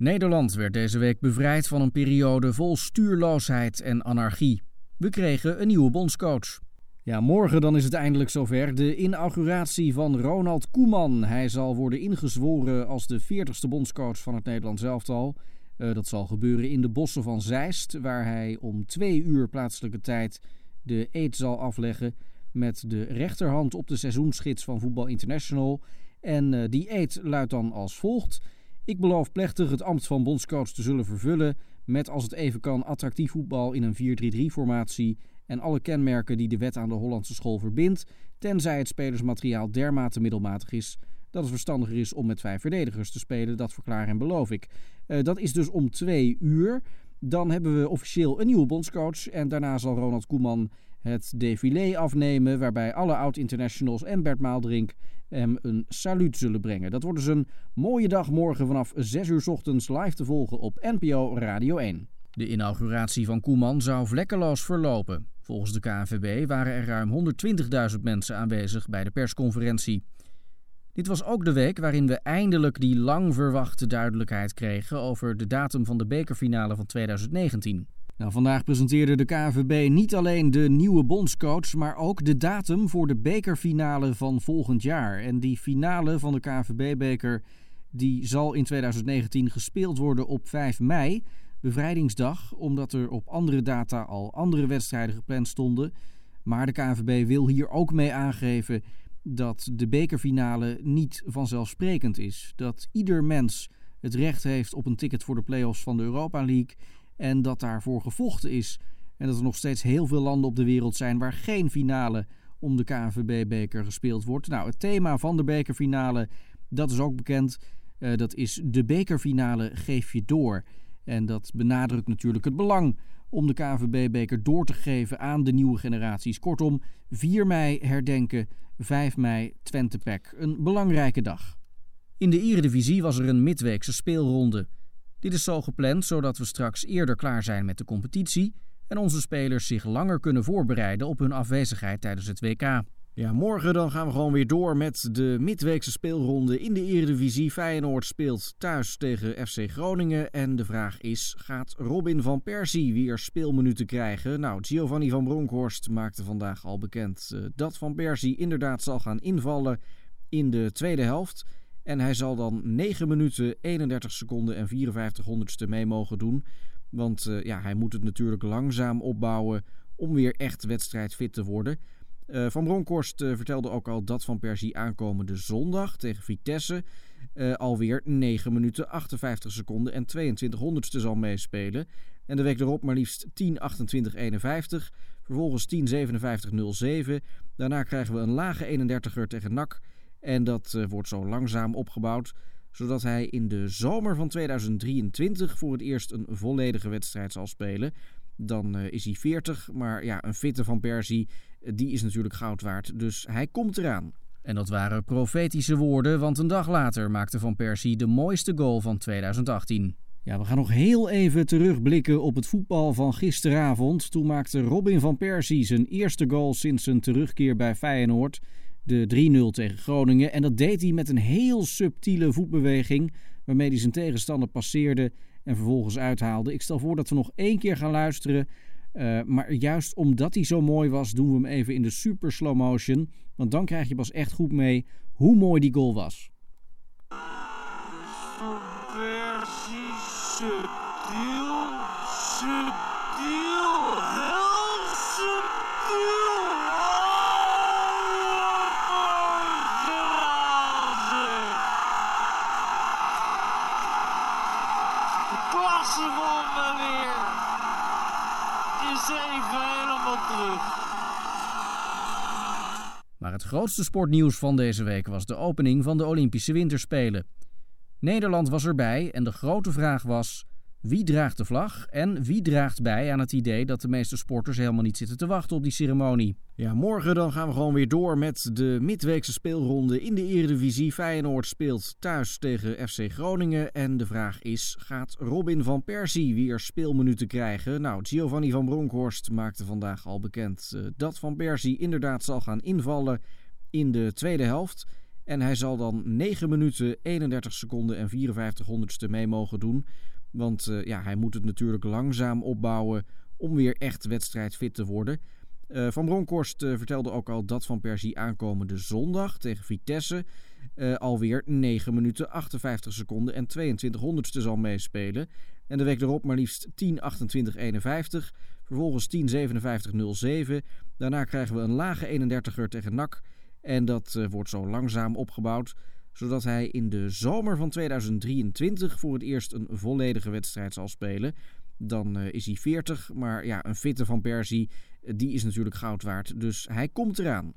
Nederland werd deze week bevrijd van een periode vol stuurloosheid en anarchie. We kregen een nieuwe bondscoach. Ja, morgen dan is het eindelijk zover. De inauguratie van Ronald Koeman. Hij zal worden ingezworen als de 40ste bondscoach van het Nederlands elftal. Uh, dat zal gebeuren in de bossen van Zeist, waar hij om twee uur plaatselijke tijd de eet zal afleggen met de rechterhand op de seizoensgids van Voetbal International. En uh, die eet luidt dan als volgt. Ik beloof plechtig het ambt van bondscoach te zullen vervullen met als het even kan attractief voetbal in een 4-3-3 formatie en alle kenmerken die de wet aan de Hollandse school verbindt, tenzij het spelersmateriaal dermate middelmatig is dat het verstandiger is om met vijf verdedigers te spelen. Dat verklaar en beloof ik. Uh, dat is dus om twee uur. Dan hebben we officieel een nieuwe bondscoach en daarna zal Ronald Koeman het défilé afnemen, waarbij alle oud-internationals en Bert Maaldrink hem een saluut zullen brengen. Dat wordt dus een mooie dag morgen vanaf 6 uur ochtends live te volgen op NPO Radio 1. De inauguratie van Koeman zou vlekkeloos verlopen. Volgens de KNVB waren er ruim 120.000 mensen aanwezig bij de persconferentie. Dit was ook de week waarin we eindelijk die lang verwachte duidelijkheid kregen over de datum van de bekerfinale van 2019. Nou, vandaag presenteerde de KNVB niet alleen de nieuwe bondscoach, maar ook de datum voor de bekerfinale van volgend jaar. En die finale van de KNVB-beker die zal in 2019 gespeeld worden op 5 mei, bevrijdingsdag, omdat er op andere data al andere wedstrijden gepland stonden. Maar de KNVB wil hier ook mee aangeven dat de bekerfinale niet vanzelfsprekend is. Dat ieder mens het recht heeft op een ticket voor de play-offs van de Europa League en dat daarvoor gevochten is. En dat er nog steeds heel veel landen op de wereld zijn waar geen finale om de KNVB-beker gespeeld wordt. Nou, het thema van de bekerfinale, dat is ook bekend. Uh, dat is de bekerfinale geef je door. En dat benadrukt natuurlijk het belang om de KNVB-beker door te geven aan de nieuwe generaties. Kortom, 4 mei herdenken, 5 mei Twente Pack. Een belangrijke dag. In de Eredivisie was er een midweekse speelronde. Dit is zo gepland zodat we straks eerder klaar zijn met de competitie en onze spelers zich langer kunnen voorbereiden op hun afwezigheid tijdens het WK. Ja, morgen dan gaan we gewoon weer door met de midweekse speelronde in de Eredivisie. Feyenoord speelt thuis tegen FC Groningen. En de vraag is, gaat Robin van Persie weer speelminuten krijgen? Nou, Giovanni van Bronckhorst maakte vandaag al bekend uh, dat Van Persie inderdaad zal gaan invallen in de tweede helft. En hij zal dan 9 minuten, 31 seconden en 54 honderdste mee mogen doen. Want uh, ja, hij moet het natuurlijk langzaam opbouwen om weer echt wedstrijdfit te worden. Uh, van Bronkhorst uh, vertelde ook al dat Van Persie aankomende zondag tegen Vitesse alweer 9 minuten 58 seconden en 22 honderdste zal meespelen. En de week erop maar liefst 10 28 51, vervolgens 10 57 07. Daarna krijgen we een lage 31er tegen NAC en dat wordt zo langzaam opgebouwd zodat hij in de zomer van 2023 voor het eerst een volledige wedstrijd zal spelen. Dan uh, is hij 40, maar ja, een fitte van Persie, die is natuurlijk goud waard. Dus hij komt eraan. En dat waren profetische woorden, want een dag later maakte Van Persie de mooiste goal van 2018. Ja, we gaan nog heel even terugblikken op het voetbal van gisteravond. Toen maakte Robin van Persie zijn eerste goal sinds zijn terugkeer bij Feyenoord. De 3-0 tegen Groningen. En dat deed hij met een heel subtiele voetbeweging, waarmee hij zijn tegenstander passeerde en vervolgens uithaalde. Ik stel voor dat we nog één keer gaan luisteren. Uh, maar juist omdat hij zo mooi was, doen we hem even in de super slow motion. Want dan krijg je pas echt goed mee hoe mooi die goal was. Maar het grootste sportnieuws van deze week was de opening van de Olympische Winterspelen. Nederland was erbij en de grote vraag was: wie draagt de vlag en wie draagt bij aan het idee dat de meeste sporters helemaal niet zitten te wachten op die ceremonie? Ja, morgen dan gaan we gewoon weer door met de midweekse speelronde in de Eredivisie. Feyenoord speelt thuis tegen FC Groningen en de vraag is: gaat Robin van Persie weer speelminuten krijgen? Nou, Giovanni van Bronckhorst maakte vandaag al bekend uh, dat Van Persie inderdaad zal gaan invallen in de tweede helft. En hij zal dan 9 minuten, 31 seconden en 54 honderdste mee mogen doen. Want uh, ja, hij moet het natuurlijk langzaam opbouwen om weer echt wedstrijdfit te worden. Uh, van Bronkhorst uh, vertelde ook al dat Van Persie aankomende zondag tegen Vitesse alweer 9 minuten 58 seconden en 22 honderdste zal meespelen. En de week erop maar liefst 10 28 51, vervolgens 10 57 07. Daarna krijgen we een lage 31er tegen NAC en dat wordt zo langzaam opgebouwd zodat hij in de zomer van 2023 voor het eerst een volledige wedstrijd zal spelen. Dan uh, is hij 40, maar ja, een fitte van Persie, die is natuurlijk goud waard. Dus hij komt eraan.